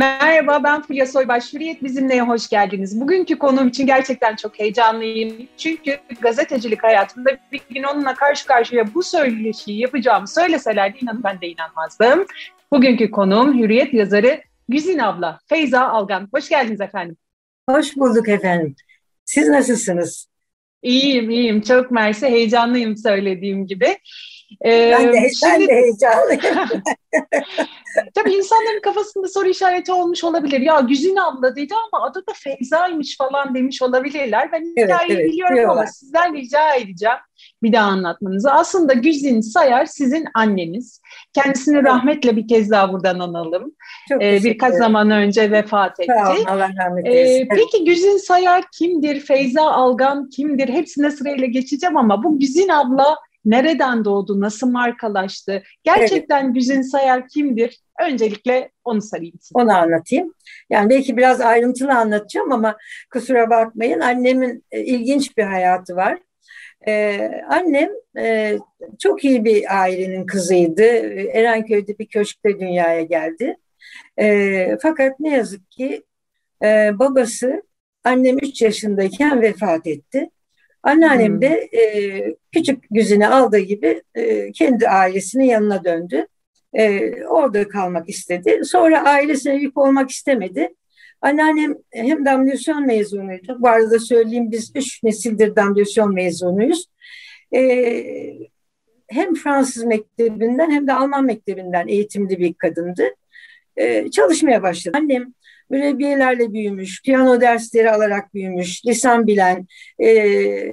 Merhaba ben Fulya Soybaş. Hürriyet bizimle hoş geldiniz. Bugünkü konum için gerçekten çok heyecanlıyım. Çünkü gazetecilik hayatımda bir gün onunla karşı karşıya bu söyleşiyi yapacağımı söyleselerdi inanın ben de inanmazdım. Bugünkü konuğum Hürriyet yazarı Güzin abla Feyza Algan. Hoş geldiniz efendim. Hoş bulduk efendim. Siz nasılsınız? İyiyim, iyiyim. Çok mersi. Heyecanlıyım söylediğim gibi. Ee, ben, de, şimdi, ben de heyecanlıyım. tabii insanların kafasında soru işareti olmuş olabilir. Ya Güzin abla dedi ama adı da Feyza'ymış falan demiş olabilirler. Ben evet, hikayeyi evet, biliyorum diyorlar. ama sizden rica edeceğim bir daha anlatmanızı. Aslında Güzin Sayar sizin anneniz. Kendisini evet. rahmetle bir kez daha buradan analım. Çok ee, birkaç zaman önce vefat etti. Sağ olun, Allah rahmet ee, eylesin. Ee, peki Güzin Sayar kimdir? Feyza Algan kimdir? Hepsine sırayla geçeceğim ama bu Güzin abla nereden doğdu, nasıl markalaştı? Gerçekten evet. Güzin Sayar kimdir? Öncelikle onu sarayım size. Onu anlatayım. Yani belki biraz ayrıntılı anlatacağım ama kusura bakmayın. Annemin e, ilginç bir hayatı var. Ee, annem e, çok iyi bir ailenin kızıydı. Erenköy'de bir köşkte dünyaya geldi. E, fakat ne yazık ki e, babası annem 3 yaşındayken vefat etti. Anneannem hmm. de e, küçük güzine aldığı gibi e, kendi ailesinin yanına döndü. E, orada kalmak istedi. Sonra ailesine yük olmak istemedi. Anneannem hem damlasyon mezunuydu. Bu arada söyleyeyim biz üç nesildir damlasyon mezunuyuz. E, hem Fransız mektebinden hem de Alman mektebinden eğitimli bir kadındı. E, çalışmaya başladı. Annem mürebbiyelerle büyümüş, piyano dersleri alarak büyümüş, lisan bilen, e,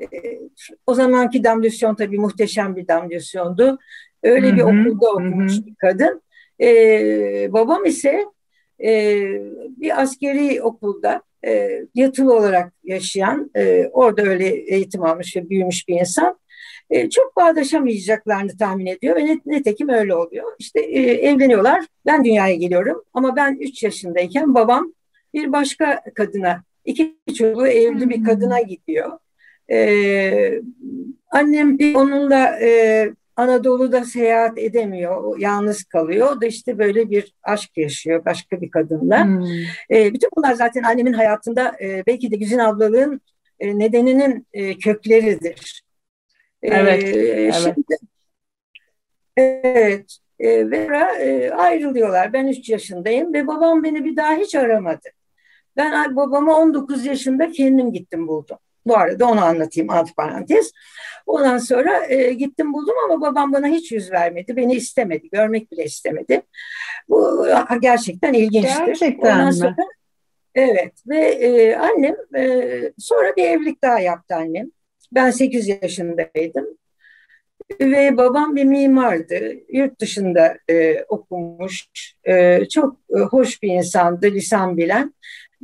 o zamanki damlasyon tabii muhteşem bir damlasyondu. Öyle bir okulda okumuş bir kadın. E, babam ise e, bir askeri okulda e, yatılı olarak yaşayan, e, orada öyle eğitim almış ve büyümüş bir insan. E, çok bağdaşamayacaklarını tahmin ediyor ve netekim öyle oluyor. İşte e, evleniyorlar, ben dünyaya geliyorum ama ben 3 yaşındayken babam bir başka kadına, iki çocuğu evli bir kadına gidiyor. E, annem onunla e, Anadolu'da seyahat edemiyor, yalnız kalıyor. O da işte böyle bir aşk yaşıyor başka bir kadınla. Hmm. E, bütün bunlar zaten annemin hayatında e, belki de Güzin ablalığın e, nedeninin e, kökleridir. Evet. Ee, evet. Şimdi, evet. E, Vera e, ayrılıyorlar. Ben 3 yaşındayım ve babam beni bir daha hiç aramadı. Ben babamı 19 yaşında kendim gittim buldum. Bu arada onu anlatayım alt parantez. Ondan sonra e, gittim buldum ama babam bana hiç yüz vermedi. Beni istemedi. Görmek bile istemedi. Bu gerçekten ilginçtir. Gerçekten Ondan sonra, mi? Evet ve e, annem e, sonra bir evlilik daha yaptı annem. Ben 8 yaşındaydım. Ve babam bir mimardı. Yurt dışında e, okumuş. E, çok e, hoş bir insandı, lisan bilen.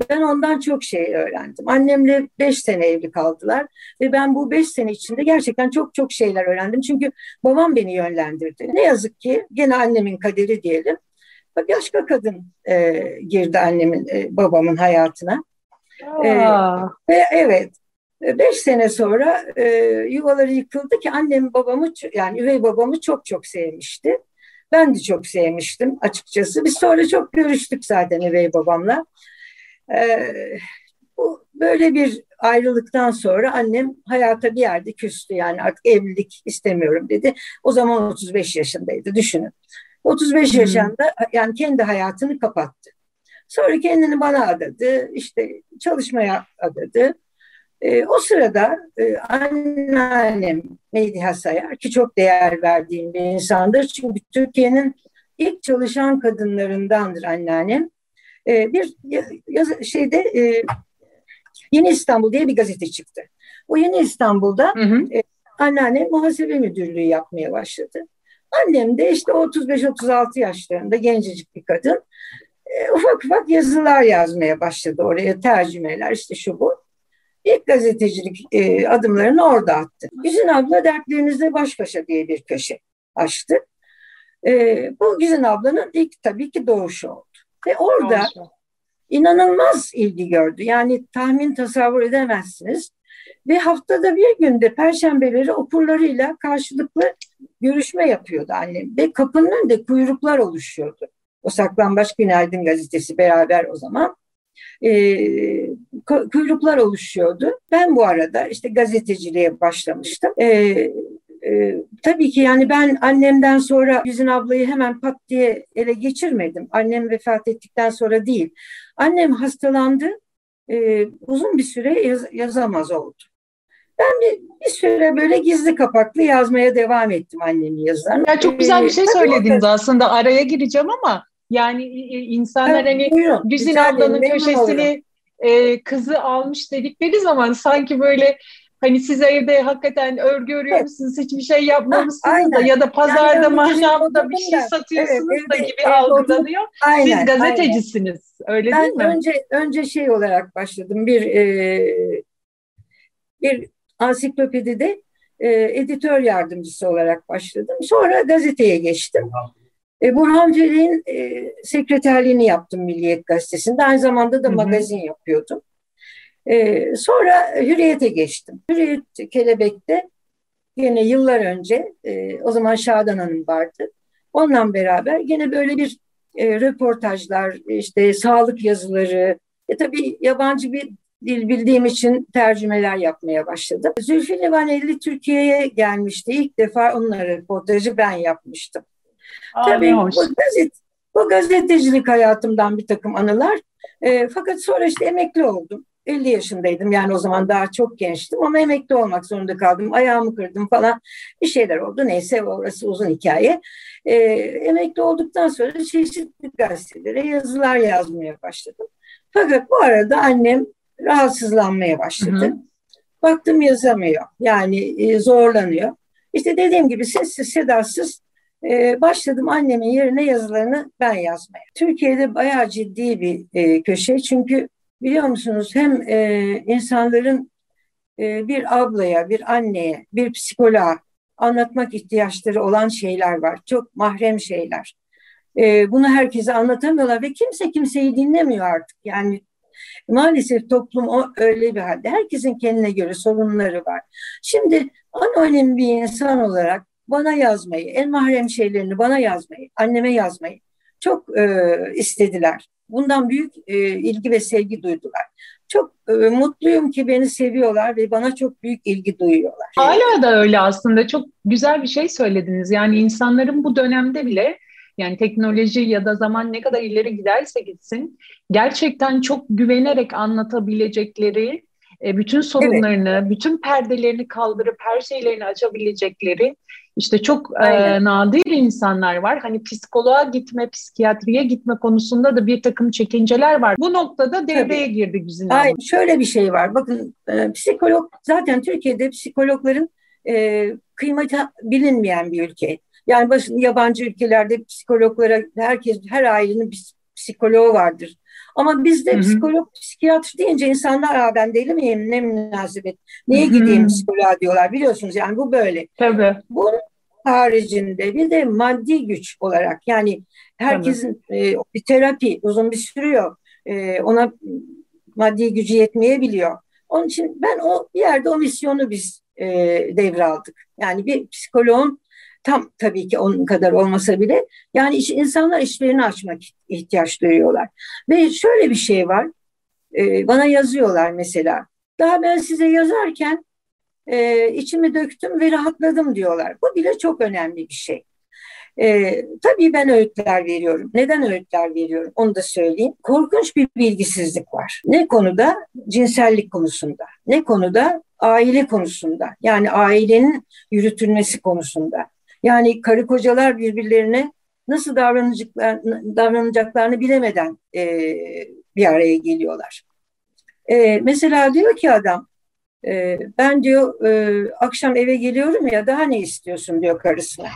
Ben ondan çok şey öğrendim. Annemle beş sene evli kaldılar ve ben bu beş sene içinde gerçekten çok çok şeyler öğrendim. Çünkü babam beni yönlendirdi. Ne yazık ki gene annemin kaderi diyelim. Başka kadın e, girdi annemin, e, babamın hayatına. E, ve evet, Beş sene sonra e, yuvaları yıkıldı ki annem babamı yani üvey babamı çok çok sevmişti. Ben de çok sevmiştim açıkçası. Biz sonra çok görüştük zaten üvey babamla. E, bu böyle bir ayrılıktan sonra annem hayata bir yerde küstü. Yani artık evlilik istemiyorum dedi. O zaman 35 yaşındaydı düşünün. 35 hmm. yaşında yani kendi hayatını kapattı. Sonra kendini bana adadı. işte çalışmaya adadı. E, o sırada e, anneannem Mediha Sayar ki çok değer verdiğim bir insandır. Çünkü Türkiye'nin ilk çalışan kadınlarındandır anneannem. E, bir yaz, şeyde e, Yeni İstanbul diye bir gazete çıktı. O Yeni İstanbul'da hı hı. E, anneannem muhasebe müdürlüğü yapmaya başladı. Annem de işte 35-36 yaşlarında gencecik bir kadın. E, ufak ufak yazılar yazmaya başladı oraya tercümeler işte şu bu. İlk gazetecilik e, adımlarını orada attı. Güzin abla dertlerinizle baş başa diye bir köşe açtı. E, bu Güzin ablanın ilk tabii ki doğuşu oldu. Ve orada Doğuşu. inanılmaz ilgi gördü. Yani tahmin tasavvur edemezsiniz. Ve haftada bir günde perşembeleri okurlarıyla karşılıklı görüşme yapıyordu annem. Ve kapının önünde kuyruklar oluşuyordu. O Saklambaç Günaydın gazetesi beraber o zaman. E, kuyruklar oluşuyordu. Ben bu arada işte gazeteciliğe başlamıştım. E, e, tabii ki yani ben annemden sonra Güzin ablayı hemen pat diye ele geçirmedim. Annem vefat ettikten sonra değil. Annem hastalandı. E, uzun bir süre yaz, yazamaz oldu. Ben bir, bir süre böyle gizli kapaklı yazmaya devam ettim annemin yazılarını. Ya çok güzel bir şey ee, söylediniz aslında. Araya gireceğim ama yani insanlar hani buyurun, Güzin ablanın köşesini e, kızı almış dedikleri zaman sanki böyle hani siz evde hakikaten örgü örüyor musunuz hiçbir şey yapmamışsınız da ya da pazarda yani manavda bir şey satıyorsunuz evet, da gibi evet, algılanıyor. Aynen, siz gazetecisiniz aynen. öyle ben değil mi? Önce, önce şey olarak başladım bir e, bir ansiklopedide e, editör yardımcısı olarak başladım. Sonra gazeteye geçtim. E, Burhan Feri'nin e, sekreterliğini yaptım Milliyet Gazetesi'nde. Aynı zamanda da Hı-hı. magazin yapıyordum. E, sonra Hürriyet'e geçtim. Hürriyet Kelebek'te yine yıllar önce e, o zaman Şadan Hanım vardı. Onunla beraber yine böyle bir e, röportajlar, işte sağlık yazıları, e, tabii yabancı bir dil bildiğim için tercümeler yapmaya başladım. Zülfü Livaneli Türkiye'ye gelmişti. İlk defa onunla röportajı ben yapmıştım. Aa, Tabii bu, gazet, bu gazetecilik hayatımdan bir takım anılar. E, fakat sonra işte emekli oldum. 50 yaşındaydım yani o zaman daha çok gençtim ama emekli olmak zorunda kaldım. Ayağımı kırdım falan bir şeyler oldu. Neyse orası uzun hikaye. E, emekli olduktan sonra çeşitli gazetelere yazılar yazmaya başladım. Fakat bu arada annem rahatsızlanmaya başladı. Hı hı. Baktım yazamıyor. Yani e, zorlanıyor. İşte dediğim gibi sessiz sedasız e, başladım annemin yerine yazılarını ben yazmaya. Türkiye'de bayağı ciddi bir e, köşe. Çünkü biliyor musunuz hem e, insanların e, bir ablaya, bir anneye, bir psikoloğa anlatmak ihtiyaçları olan şeyler var. Çok mahrem şeyler. E, bunu herkese anlatamıyorlar ve kimse kimseyi dinlemiyor artık. Yani Maalesef toplum o öyle bir halde. Herkesin kendine göre sorunları var. Şimdi anonim bir insan olarak bana yazmayı, en mahrem şeylerini bana yazmayı, anneme yazmayı çok e, istediler. Bundan büyük e, ilgi ve sevgi duydular. Çok e, mutluyum ki beni seviyorlar ve bana çok büyük ilgi duyuyorlar. Hala da öyle aslında. Çok güzel bir şey söylediniz. Yani insanların bu dönemde bile yani teknoloji ya da zaman ne kadar ileri giderse gitsin gerçekten çok güvenerek anlatabilecekleri, e, bütün sorunlarını, evet. bütün perdelerini kaldırıp her şeylerini açabilecekleri işte çok e, nadir insanlar var. Hani psikoloğa gitme, psikiyatriye gitme konusunda da bir takım çekinceler var. Bu noktada devreye Tabii. girdi Güzin. Aynen. Şöyle bir şey var. Bakın e, psikolog zaten Türkiye'de psikologların e, kıymeti bilinmeyen bir ülke. Yani başın, yabancı ülkelerde psikologlara herkes her ailenin bir psikoloğu vardır. Ama bizde psikolog, psikiyatr deyince insanlar Aa, ben deli miyim ne münasebet Hı-hı. gideyim psikoloğa diyorlar biliyorsunuz yani bu böyle. Tabii. Bunun haricinde bir de maddi güç olarak yani herkesin e, bir terapi uzun bir sürüyor e, ona maddi gücü yetmeyebiliyor. Onun için ben o bir yerde o misyonu biz e, devraldık. Yani bir psikoloğun Tam tabii ki onun kadar olmasa bile yani iş, insanlar işlerini açmak ihtiyaç duyuyorlar. Ve şöyle bir şey var. E, bana yazıyorlar mesela. Daha ben size yazarken e, içimi döktüm ve rahatladım diyorlar. Bu bile çok önemli bir şey. E, tabii ben öğütler veriyorum. Neden öğütler veriyorum onu da söyleyeyim. Korkunç bir bilgisizlik var. Ne konuda? Cinsellik konusunda. Ne konuda? Aile konusunda. Yani ailenin yürütülmesi konusunda. Yani karı kocalar birbirlerine nasıl davranacaklar, davranacaklarını bilemeden e, bir araya geliyorlar. E, mesela diyor ki adam, e, ben diyor e, akşam eve geliyorum ya daha ne istiyorsun diyor karısına.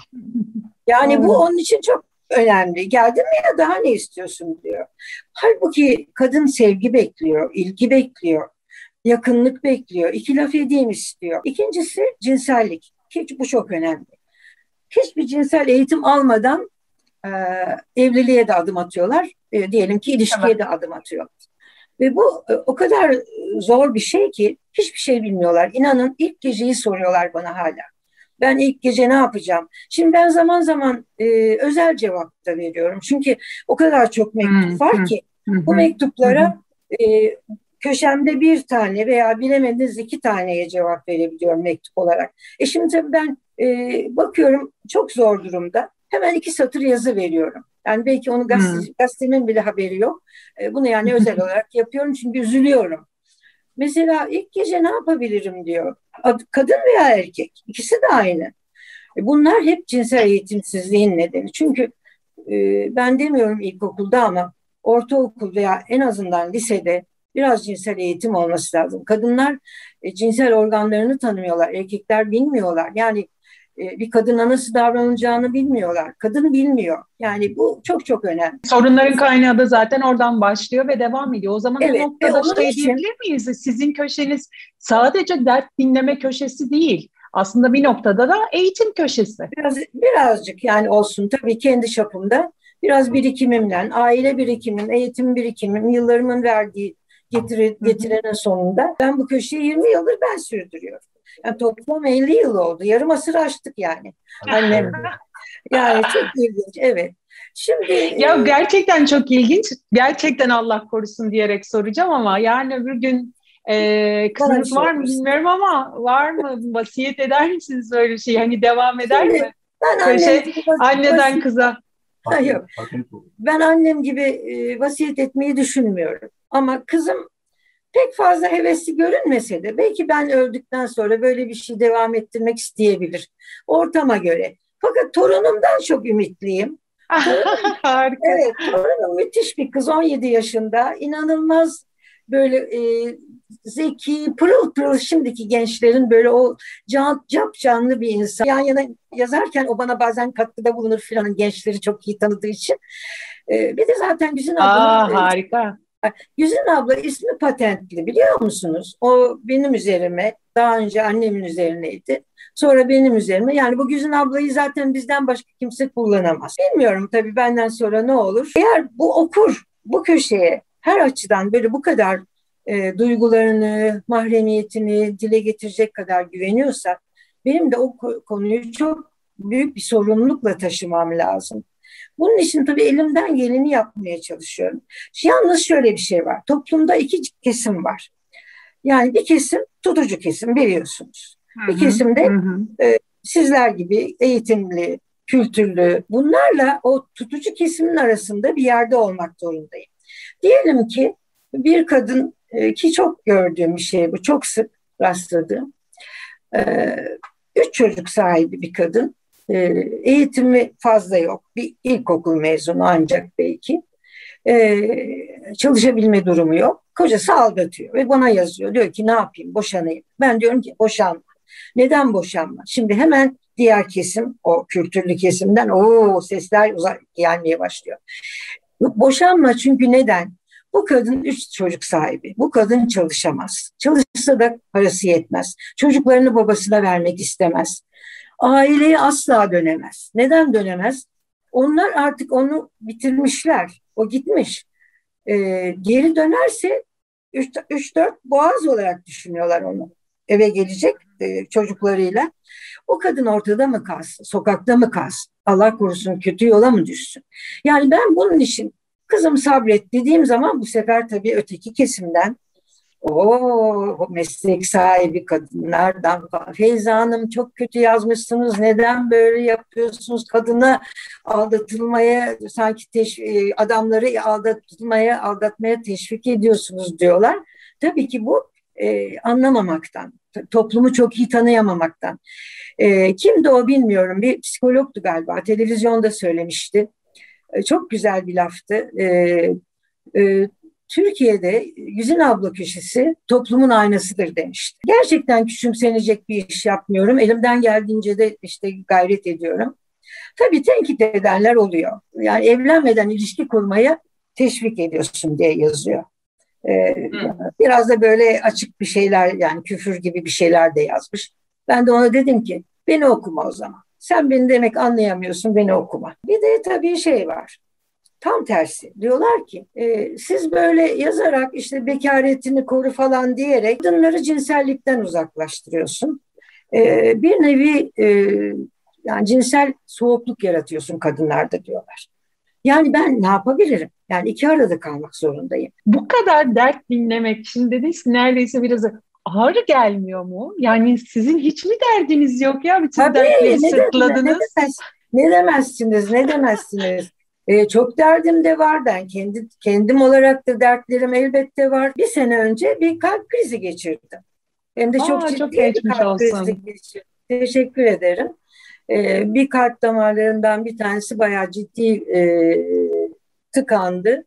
Yani bu onun için çok önemli. Geldin mi ya daha ne istiyorsun diyor. Halbuki kadın sevgi bekliyor, ilgi bekliyor, yakınlık bekliyor, iki laf edeyim istiyor. İkincisi cinsellik. Hiç bu çok önemli hiçbir cinsel eğitim almadan e, evliliğe de adım atıyorlar. E, diyelim ki ilişkiye evet. de adım atıyorlar. Ve bu e, o kadar zor bir şey ki hiçbir şey bilmiyorlar. İnanın ilk geceyi soruyorlar bana hala. Ben ilk gece ne yapacağım? Şimdi ben zaman zaman e, özel cevap da veriyorum. Çünkü o kadar çok mektup hmm, var ki hmm, bu mektuplara e, köşemde bir tane veya bilemediniz iki taneye cevap verebiliyorum mektup olarak. E şimdi tabii ben e, bakıyorum çok zor durumda. Hemen iki satır yazı veriyorum. Yani belki onu gazete, hmm. gazetemin bile haberi yok. E, bunu yani özel olarak yapıyorum çünkü üzülüyorum. Mesela ilk gece ne yapabilirim diyor. Kadın veya erkek ikisi de aynı. E, bunlar hep cinsel eğitimsizliğin nedeni. Çünkü e, ben demiyorum ilkokulda ama ortaokul veya en azından lisede biraz cinsel eğitim olması lazım. Kadınlar e, cinsel organlarını tanımıyorlar, erkekler bilmiyorlar. Yani e, bir kadına nasıl davranacağını bilmiyorlar. Kadın bilmiyor. Yani bu çok çok önemli. Sorunların kaynağı da zaten oradan başlıyor ve devam ediyor. O zaman evet, o noktada şey için... diyebilir miyiz? Sizin köşeniz sadece dert dinleme köşesi değil. Aslında bir noktada da eğitim köşesi. Biraz, birazcık yani olsun tabii kendi çapımda. Biraz birikimimden, aile birikimim, eğitim birikimim, yıllarımın verdiği getire, getirenin sonunda ben bu köşeyi 20 yıldır ben sürdürüyorum. Yani toplam 50 yıl oldu. Yarım asır açtık yani. Annem. yani çok ilginç. Evet. Şimdi ya e, gerçekten çok ilginç. Gerçekten Allah korusun diyerek soracağım ama yani öbür gün e, kızınız var mı bilmiyorum ama var mı? Vasiyet eder misiniz öyle bir şey? Hani devam eder Şimdi, mi? Ben annem şey, anneden kıza. Hayır. Ben annem gibi e, vasiyet etmeyi düşünmüyorum. Ama kızım pek fazla hevesli görünmese de belki ben öldükten sonra böyle bir şey devam ettirmek isteyebilir. Ortama göre. Fakat torunumdan çok ümitliyim. Harika. Evet, torunum müthiş bir kız 17 yaşında. İnanılmaz böyle e, zeki, pırıl pırıl şimdiki gençlerin böyle o can, cap canlı bir insan. Yan yana yazarken o bana bazen katkıda bulunur filan gençleri çok iyi tanıdığı için. E, bir de zaten Güzin abla. E, harika. Güzin abla ismi patentli biliyor musunuz? O benim üzerime, daha önce annemin üzerineydi. Sonra benim üzerime. Yani bu Güzin ablayı zaten bizden başka kimse kullanamaz. Bilmiyorum tabii benden sonra ne olur. Eğer bu okur bu köşeye her açıdan böyle bu kadar e, duygularını, mahremiyetini dile getirecek kadar güveniyorsa benim de o konuyu çok büyük bir sorumlulukla taşımam lazım. Bunun için tabii elimden geleni yapmaya çalışıyorum. Yalnız şöyle bir şey var. Toplumda iki kesim var. Yani bir kesim tutucu kesim biliyorsunuz. Hı-hı, bir kesimde E, sizler gibi eğitimli, kültürlü bunlarla o tutucu kesimin arasında bir yerde olmak zorundayım. Diyelim ki bir kadın e, ki çok gördüğüm bir şey bu, çok sık rastladığım. E, üç çocuk sahibi bir kadın e, eğitimi fazla yok. Bir ilkokul mezunu ancak belki. E, çalışabilme durumu yok. Kocası aldatıyor ve bana yazıyor. Diyor ki ne yapayım boşanayım. Ben diyorum ki boşanma. Neden boşanma? Şimdi hemen diğer kesim o kültürlü kesimden o sesler uzak gelmeye başlıyor. Boşanma çünkü neden? Bu kadın üç çocuk sahibi. Bu kadın çalışamaz. Çalışsa da parası yetmez. Çocuklarını babasına vermek istemez aileye asla dönemez. Neden dönemez? Onlar artık onu bitirmişler. O gitmiş. Ee, geri dönerse 3-4 boğaz olarak düşünüyorlar onu. Eve gelecek e, çocuklarıyla. O kadın ortada mı kalsın? Sokakta mı kalsın? Allah korusun kötü yola mı düşsün? Yani ben bunun için kızım sabret dediğim zaman bu sefer tabii öteki kesimden o meslek sahibi kadınlardan Feyza Hanım çok kötü yazmışsınız neden böyle yapıyorsunuz kadını aldatılmaya sanki teş, e, adamları aldatılmaya aldatmaya teşvik ediyorsunuz diyorlar. Tabii ki bu e, anlamamaktan toplumu çok iyi tanıyamamaktan. E, kimdi o bilmiyorum bir psikologtu galiba televizyonda söylemişti. E, çok güzel bir laftı. E, e, Türkiye'de Güzin abla köşesi toplumun aynasıdır demişti. Gerçekten küçümsenecek bir iş yapmıyorum. Elimden geldiğince de işte gayret ediyorum. Tabii tenkit edenler oluyor. Yani evlenmeden ilişki kurmaya teşvik ediyorsun diye yazıyor. Ee, biraz da böyle açık bir şeyler yani küfür gibi bir şeyler de yazmış. Ben de ona dedim ki beni okuma o zaman. Sen beni demek anlayamıyorsun beni okuma. Bir de tabii şey var. Tam tersi. Diyorlar ki e, siz böyle yazarak işte bekaretini koru falan diyerek kadınları cinsellikten uzaklaştırıyorsun. e, bir nevi e, yani cinsel soğukluk yaratıyorsun kadınlarda diyorlar. Yani ben ne yapabilirim? Yani iki arada kalmak zorundayım. Bu kadar dert dinlemek, şimdi dediniz neredeyse biraz ağır gelmiyor mu? Yani sizin hiç mi derdiniz yok ya? Bütün Tabii, dertleri ne sırtladınız. Ne, demez, ne demezsiniz, ne demezsiniz. Ee, çok derdim de var. Ben kendi kendim olarak da dertlerim elbette var. Bir sene önce bir kalp krizi geçirdim. Hem de çok Aa, ciddi çok bir kalp olsun. krizi geçirdim. Teşekkür ederim. Ee, bir kalp damarlarından bir tanesi bayağı ciddi e, tıkandı.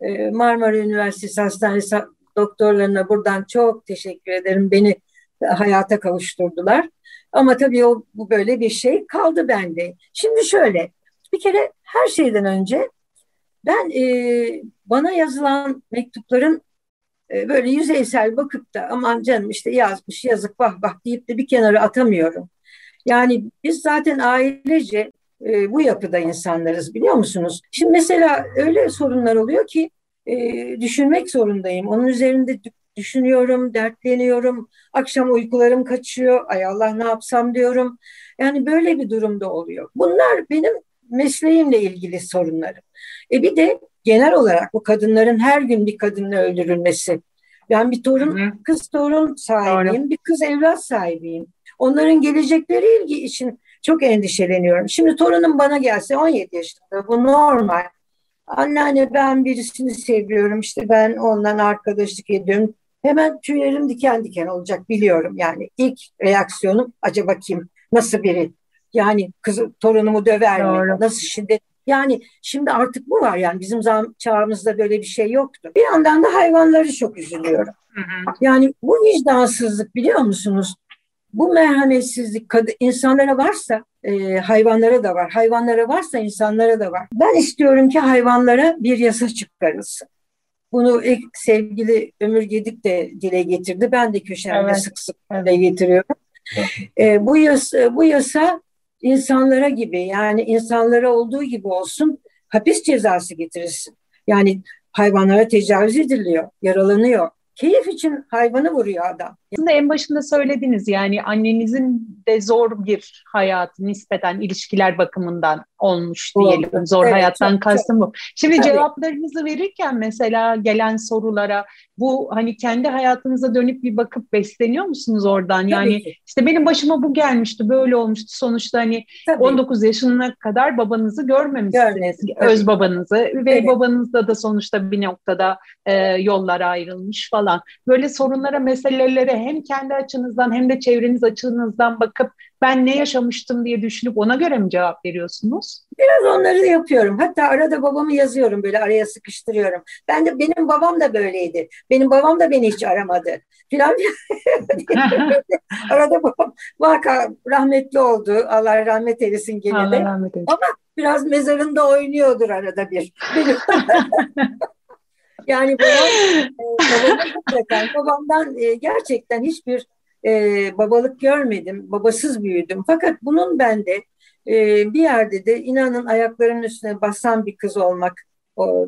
E, Marmara Üniversitesi Hastanesi doktorlarına buradan çok teşekkür ederim. Beni hayata kavuşturdular. Ama tabii o bu böyle bir şey kaldı bende. Şimdi şöyle, bir kere her şeyden önce ben e, bana yazılan mektupların e, böyle yüzeysel bakıp da aman canım işte yazmış yazık vah vah deyip de bir kenara atamıyorum. Yani biz zaten ailece e, bu yapıda insanlarız biliyor musunuz? Şimdi mesela öyle sorunlar oluyor ki e, düşünmek zorundayım. Onun üzerinde düşünüyorum, dertleniyorum. Akşam uykularım kaçıyor. Ay Allah ne yapsam diyorum. Yani böyle bir durumda oluyor. Bunlar benim mesleğimle ilgili sorunlarım. E bir de genel olarak bu kadınların her gün bir kadınla öldürülmesi. Ben bir torun, Hı-hı. kız torun sahibiyim, Doğru. bir kız evlat sahibiyim. Onların gelecekleri ilgi için çok endişeleniyorum. Şimdi torunum bana gelse 17 yaşında bu normal. Anneanne ben birisini seviyorum işte ben ondan arkadaşlık ediyorum. Hemen tüylerim diken diken olacak biliyorum. Yani ilk reaksiyonum acaba kim? Nasıl biri? Yani kızı torunumu döver Doğru. mi? Nasıl şiddet? Yani şimdi artık bu var yani bizim çağımızda böyle bir şey yoktu. Bir yandan da hayvanları çok üzülüyorum. Hı hı. Yani bu vicdansızlık biliyor musunuz? Bu merhametsizlik insanlara varsa e, hayvanlara da var. Hayvanlara varsa insanlara da var. Ben istiyorum ki hayvanlara bir yasa çıkarılsın. Bunu ilk sevgili Ömür Gedik de dile getirdi. Ben de köşemde evet. sık sık dile getiriyorum. E, bu yasa, bu yasa insanlara gibi yani insanlara olduğu gibi olsun hapis cezası getirirsin. Yani hayvanlara tecavüz ediliyor, yaralanıyor. Keyif için hayvanı vuruyor adam. Aslında en başında söylediniz yani annenizin de zor bir hayat nispeten ilişkiler bakımından olmuş diyelim. Oldu. Zor evet, hayattan çok, kastım bu. Şimdi Tabii. cevaplarınızı verirken mesela gelen sorulara bu hani kendi hayatınıza dönüp bir bakıp besleniyor musunuz oradan? Yani Tabii. işte benim başıma bu gelmişti, böyle olmuştu. Sonuçta hani Tabii. 19 yaşına kadar babanızı görmemişsiniz. Öz babanızı ve evet. babanızda da sonuçta bir noktada e, yollar ayrılmış falan. Böyle sorunlara, meselelere hem kendi açınızdan hem de çevreniz açınızdan bakıp ben ne yaşamıştım diye düşünüp ona göre mi cevap veriyorsunuz? Biraz onları yapıyorum. Hatta arada babamı yazıyorum böyle araya sıkıştırıyorum. Ben de benim babam da böyleydi. Benim babam da beni hiç aramadı. Filan arada babam vaka rahmetli oldu. Allah rahmet eylesin gene Allah de. Rahmet eylesin. Ama biraz mezarında oynuyordur arada bir. yani e, babamdan, babamdan e, gerçekten hiçbir e, babalık görmedim, babasız büyüdüm. Fakat bunun bende bir yerde de inanın ayaklarının üstüne basan bir kız olmak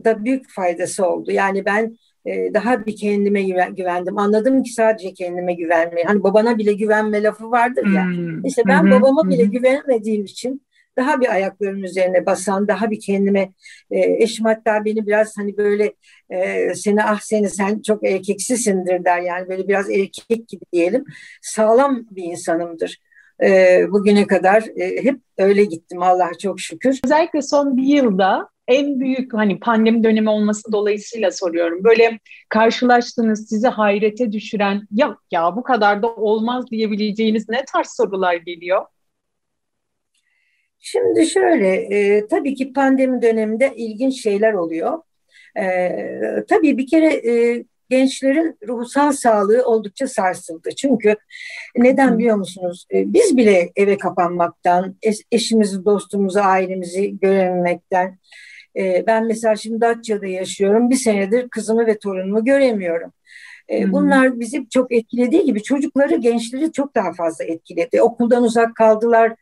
da büyük faydası oldu. Yani ben daha bir kendime güvendim. Anladım ki sadece kendime güvenmeyi. Hani babana bile güvenme lafı vardır ya. Hmm. İşte ben hmm. babama bile güvenemediğim için daha bir ayaklarımın üzerine basan, daha bir kendime e, eşim hatta beni biraz hani böyle e, seni ah seni sen çok erkeksisindir der yani böyle biraz erkek gibi diyelim. Sağlam bir insanımdır. E, bugüne kadar e, hep öyle gittim Allah çok şükür. Özellikle son bir yılda en büyük hani pandemi dönemi olması dolayısıyla soruyorum. Böyle karşılaştığınız sizi hayrete düşüren ya ya bu kadar da olmaz diyebileceğiniz ne tarz sorular geliyor? Şimdi şöyle, e, tabii ki pandemi döneminde ilginç şeyler oluyor. E, tabii bir kere e, gençlerin ruhsal sağlığı oldukça sarsıldı. Çünkü neden biliyor musunuz? E, biz bile eve kapanmaktan, eşimizi, dostumuzu, ailemizi görememekten. E, ben mesela şimdi Datça'da yaşıyorum. Bir senedir kızımı ve torunumu göremiyorum. E, bunlar bizi çok etkilediği gibi çocukları, gençleri çok daha fazla etkiledi. Okuldan uzak kaldılar,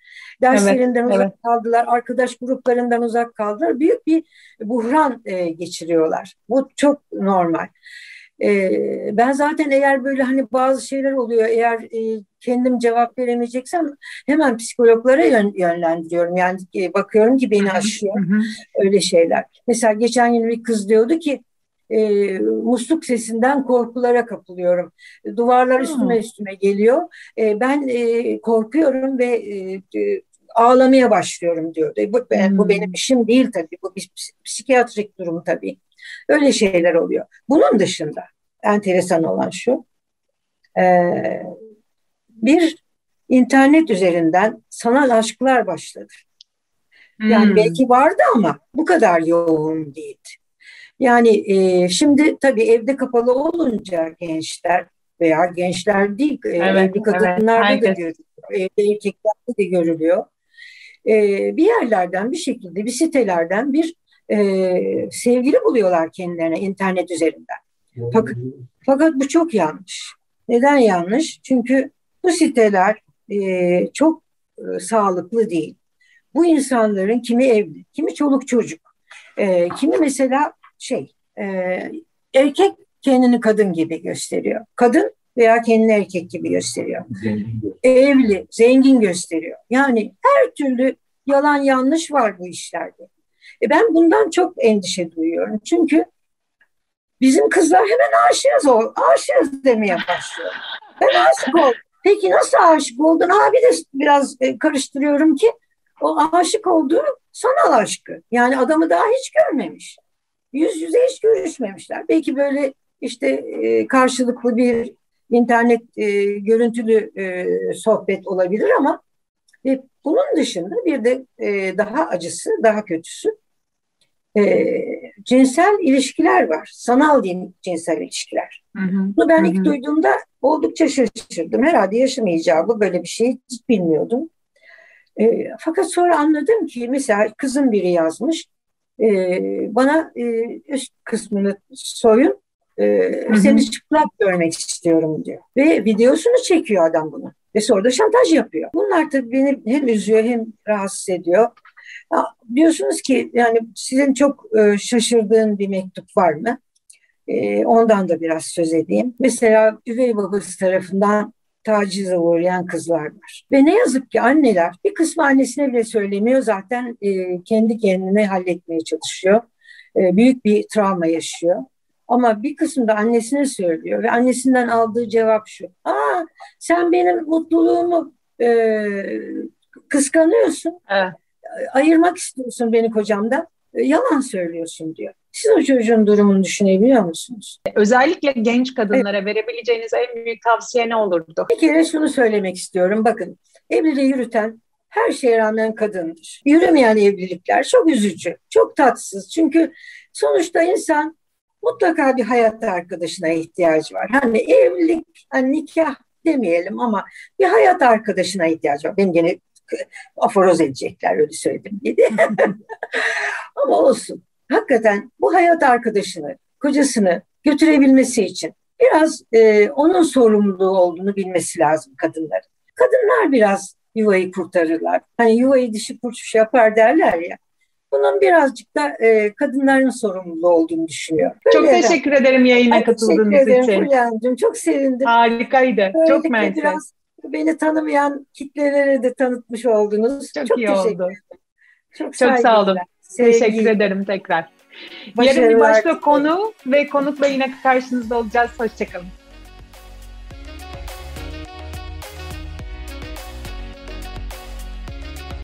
derslerinden evet, uzak evet. kaldılar, arkadaş gruplarından uzak kaldılar. Büyük bir buhran e, geçiriyorlar. Bu çok normal. E, ben zaten eğer böyle hani bazı şeyler oluyor eğer e, kendim cevap veremeyeceksem hemen psikologlara yön, yönlendiriyorum. Yani e, bakıyorum ki beni aşıyor öyle şeyler. Mesela geçen gün bir kız diyordu ki e, musluk sesinden korkulara kapılıyorum. Duvarlar üstüme üstüme geliyor. E, ben e, korkuyorum ve e, ağlamaya başlıyorum diyordu. Bu, hmm. bu benim işim değil tabii. Bu bir psikiyatrik durum tabii. Öyle şeyler oluyor. Bunun dışında enteresan olan şu. E, bir internet üzerinden sanal aşklar başladı. Yani hmm. belki vardı ama bu kadar yoğun değildi. Yani e, şimdi tabii evde kapalı olunca gençler veya gençler değil, evet, evli kadınlarda evet, da görülüyor, evde erkeklerde de görülüyor. E, bir yerlerden bir şekilde bir sitelerden bir e, sevgili buluyorlar kendilerine internet üzerinden. Fakat, fakat bu çok yanlış. Neden yanlış? Çünkü bu siteler e, çok e, sağlıklı değil. Bu insanların kimi evli, kimi çoluk çocuk, e, kimi mesela şey e, erkek kendini kadın gibi gösteriyor. Kadın veya kendini erkek gibi gösteriyor. Zengin. Evli, zengin gösteriyor. Yani her türlü yalan yanlış var bu işlerde. E ben bundan çok endişe duyuyorum. Çünkü bizim kızlar hemen aşığız o, aşığız demeye başlıyor. Ben aşık oldum. Peki nasıl aşık oldun? Abi de biraz e, karıştırıyorum ki o aşık olduğu sanal aşkı. Yani adamı daha hiç görmemiş. Yüz yüze hiç görüşmemişler. Belki böyle işte e, karşılıklı bir internet e, görüntülü e, sohbet olabilir ama e, bunun dışında bir de e, daha acısı, daha kötüsü e, cinsel ilişkiler var. Sanal diyeyim cinsel ilişkiler. Hı hı. Bunu ben hı hı. ilk duyduğumda oldukça şaşırdım. Herhalde yaşım icabı böyle bir şey hiç bilmiyordum. E, fakat sonra anladım ki mesela kızım biri yazmış. E, bana e, üst kısmını soyun e, seni çıplak görmek istiyorum diyor. Ve videosunu çekiyor adam bunu. Ve sonra da şantaj yapıyor. Bunlar tabii beni hem üzüyor hem rahatsız ediyor. Ya, diyorsunuz ki yani sizin çok e, şaşırdığın bir mektup var mı? E, ondan da biraz söz edeyim. Mesela üvey babası tarafından tacize uğrayan kızlar var. Ve ne yazık ki anneler bir kısmı annesine bile söylemiyor zaten e, kendi kendine halletmeye çalışıyor. E, büyük bir travma yaşıyor. Ama bir kısmı da annesine söylüyor ve annesinden aldığı cevap şu. Aa sen benim mutluluğumu e, kıskanıyorsun. Evet. Ayırmak istiyorsun beni kocamdan. E, yalan söylüyorsun diyor. Siz o çocuğun durumunu düşünebiliyor musunuz? Özellikle genç kadınlara evet. verebileceğiniz en büyük tavsiye ne olurdu? Bir kere şunu söylemek istiyorum. Bakın evliliği yürüten her şeye rağmen kadındır. Yürümeyen evlilikler çok üzücü, çok tatsız. Çünkü sonuçta insan mutlaka bir hayat arkadaşına ihtiyacı var. Hani evlilik, hani nikah demeyelim ama bir hayat arkadaşına ihtiyacı var. Benim gene aforoz edecekler öyle söyledim dedi. ama olsun. Hakikaten bu hayat arkadaşını, kocasını götürebilmesi için biraz e, onun sorumluluğu olduğunu bilmesi lazım kadınların. Kadınlar biraz yuvayı kurtarırlar. Hani yuvayı dişi kurçuş yapar derler ya. Bunun birazcık da e, kadınların sorumluluğu olduğunu düşünüyorum. Böyle çok teşekkür ederim yayına katıldığınız için. Teşekkür ederim. Çok sevindim. Harikaydı. Böylelikle çok mersi. biraz beni tanımayan kitlelere de tanıtmış oldunuz. Çok, çok iyi oldu. Çok, çok sağ olun. Sevgi. Teşekkür ederim tekrar. Yarın bir başka konu ve konukla yine karşınızda olacağız. Hoşçakalın.